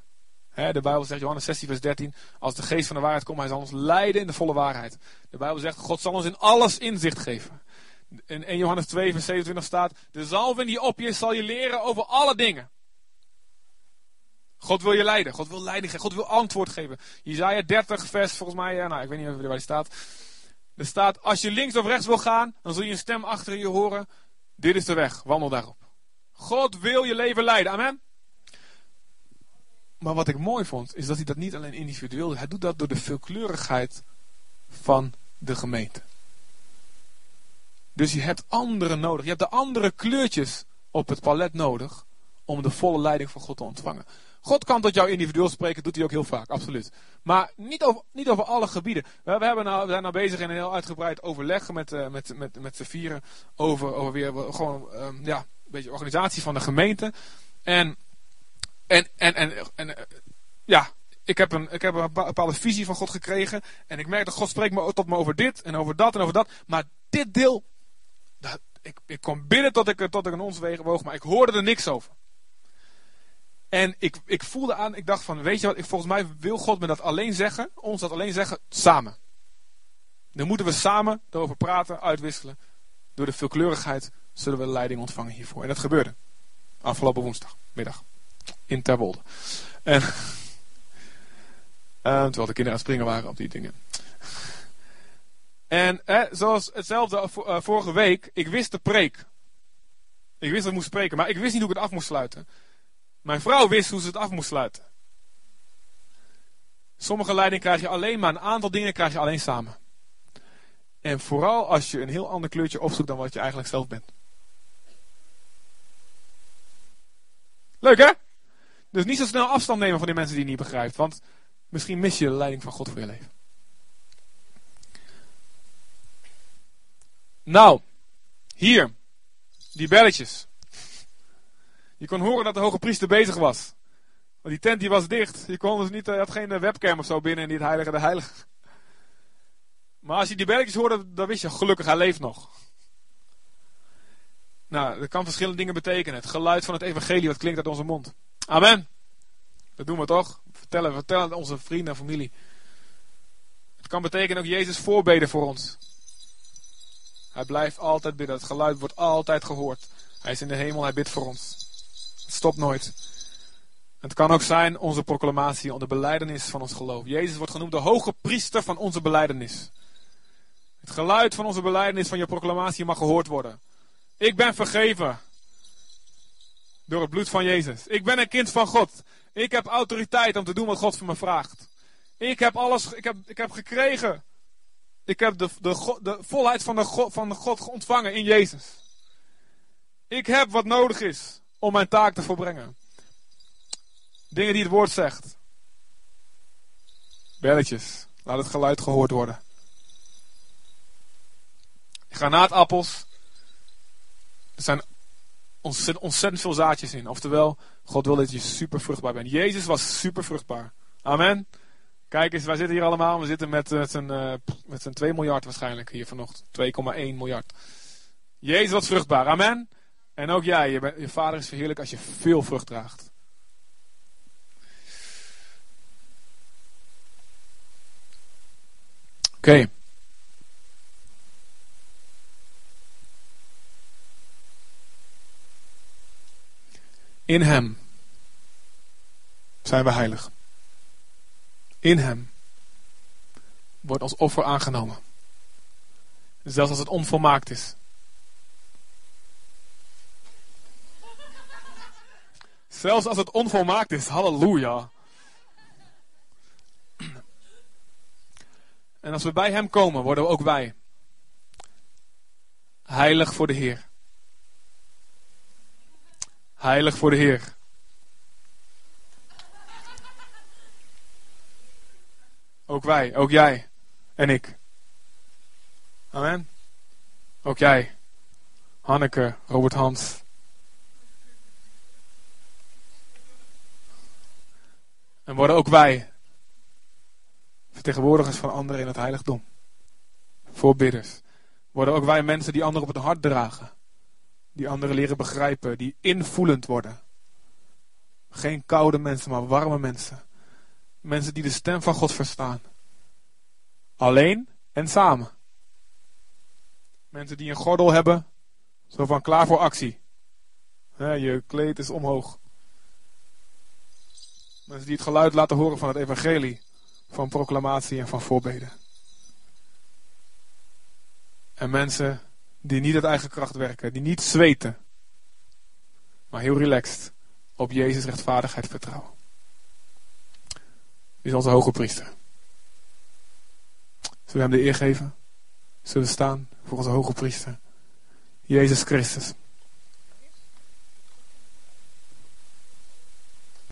De Bijbel zegt, Johannes 16, vers 13, als de geest van de waarheid komt, hij zal ons leiden in de volle waarheid. De Bijbel zegt, God zal ons in alles inzicht geven. In 1 Johannes 2, vers 27 staat, de zalving die op je is, zal je leren over alle dingen. God wil je leiden, God wil leiding geven, God wil antwoord geven. Jezaja 30, vers, volgens mij, ja, nou, ik weet niet waar die staat. Er staat, als je links of rechts wil gaan, dan zul je een stem achter je horen dit is de weg, wandel daarop. God wil je leven leiden, amen. Maar wat ik mooi vond, is dat hij dat niet alleen individueel doet. Hij doet dat door de veelkleurigheid van de gemeente. Dus je hebt anderen nodig. Je hebt de andere kleurtjes op het palet nodig om de volle leiding van God te ontvangen. God kan tot jou individueel spreken, doet hij ook heel vaak, absoluut. Maar niet over, niet over alle gebieden. We, hebben nou, we zijn nou bezig in een heel uitgebreid overleg met, uh, met, met, met z'n vieren over, over weer gewoon um, ja, een beetje organisatie van de gemeente. En, en, en, en, en uh, ja, ik heb, een, ik heb een bepaalde visie van God gekregen. En ik merk dat God spreekt me, tot me over dit en over dat en over dat. Maar dit deel, ik, ik kon bidden tot ik, tot een ons wegen woog, maar ik hoorde er niks over. En ik, ik voelde aan, ik dacht van, weet je wat, ik, volgens mij wil God me dat alleen zeggen, ons dat alleen zeggen, samen. Dan moeten we samen erover praten, uitwisselen. Door de veelkleurigheid zullen we leiding ontvangen hiervoor. En dat gebeurde. Afgelopen woensdagmiddag. In Terwolde. En, uh, terwijl de kinderen aan het springen waren op die dingen. En eh, zoals hetzelfde uh, vorige week, ik wist de preek. Ik wist dat ik moest spreken, maar ik wist niet hoe ik het af moest sluiten. Mijn vrouw wist hoe ze het af moest sluiten. Sommige leiding krijg je alleen, maar een aantal dingen krijg je alleen samen. En vooral als je een heel ander kleurtje opzoekt dan wat je eigenlijk zelf bent. Leuk hè? Dus niet zo snel afstand nemen van die mensen die je niet begrijpt. Want misschien mis je de leiding van God voor je leven. Nou, hier. Die belletjes. Je kon horen dat de hoge priester bezig was. Want die tent die was dicht. Je kon dus niet, je had geen webcam of zo binnen in dit heilige de heilige. Maar als je die belletjes hoorde, dan wist je gelukkig, hij leeft nog. Nou, dat kan verschillende dingen betekenen. Het geluid van het evangelie wat klinkt uit onze mond. Amen. Dat doen we toch? Vertellen, vertellen aan onze vrienden en familie. Het kan betekenen ook Jezus voorbeden voor ons. Hij blijft altijd bidden. Het geluid wordt altijd gehoord. Hij is in de hemel, hij bidt voor ons. Het stopt nooit. Het kan ook zijn onze proclamatie, de beleidenis van ons geloof. Jezus wordt genoemd de hoge priester van onze beleidenis. Het geluid van onze beleidenis van je proclamatie mag gehoord worden. Ik ben vergeven. Door het bloed van Jezus. Ik ben een kind van God. Ik heb autoriteit om te doen wat God van me vraagt. Ik heb alles, ik heb, ik heb gekregen. Ik heb de, de, de volheid van de, God, van de God ontvangen in Jezus. Ik heb wat nodig is om mijn taak te volbrengen. Dingen die het woord zegt. Belletjes. Laat het geluid gehoord worden. Granaatappels. Er zijn ontzettend, ontzettend veel zaadjes in. Oftewel, God wil dat je super vruchtbaar bent. Jezus was super vruchtbaar. Amen. Kijk eens, wij zitten hier allemaal. We zitten met, met, een, uh, met een 2 miljard waarschijnlijk hier vanochtend. 2,1 miljard. Jezus was vruchtbaar. Amen. En ook jij, je, vader is verheerlijk als je veel vrucht draagt. Oké. In Hem zijn we heilig. In Hem wordt ons offer aangenomen. Zelfs als het onvolmaakt is. Zelfs als het onvolmaakt is. Halleluja. En als we bij Hem komen, worden we ook wij heilig voor de Heer. Heilig voor de Heer. Ook wij, ook jij en ik. Amen. Ook jij. Hanneke, Robert Hans. En worden ook wij vertegenwoordigers van anderen in het heiligdom. Voorbidders. Worden ook wij mensen die anderen op het hart dragen. Die anderen leren begrijpen. Die invoelend worden. Geen koude mensen, maar warme mensen. Mensen die de stem van God verstaan. Alleen en samen. Mensen die een gordel hebben. Zo van klaar voor actie. je kleed is omhoog. Mensen die het geluid laten horen van het evangelie. Van proclamatie en van voorbeden. En mensen die niet uit eigen kracht werken, die niet zweten, maar heel relaxed op Jezus rechtvaardigheid vertrouwen. Die is onze hoge priester. Zullen we hem de eer geven? Zullen we staan voor onze hoge priester? Jezus Christus.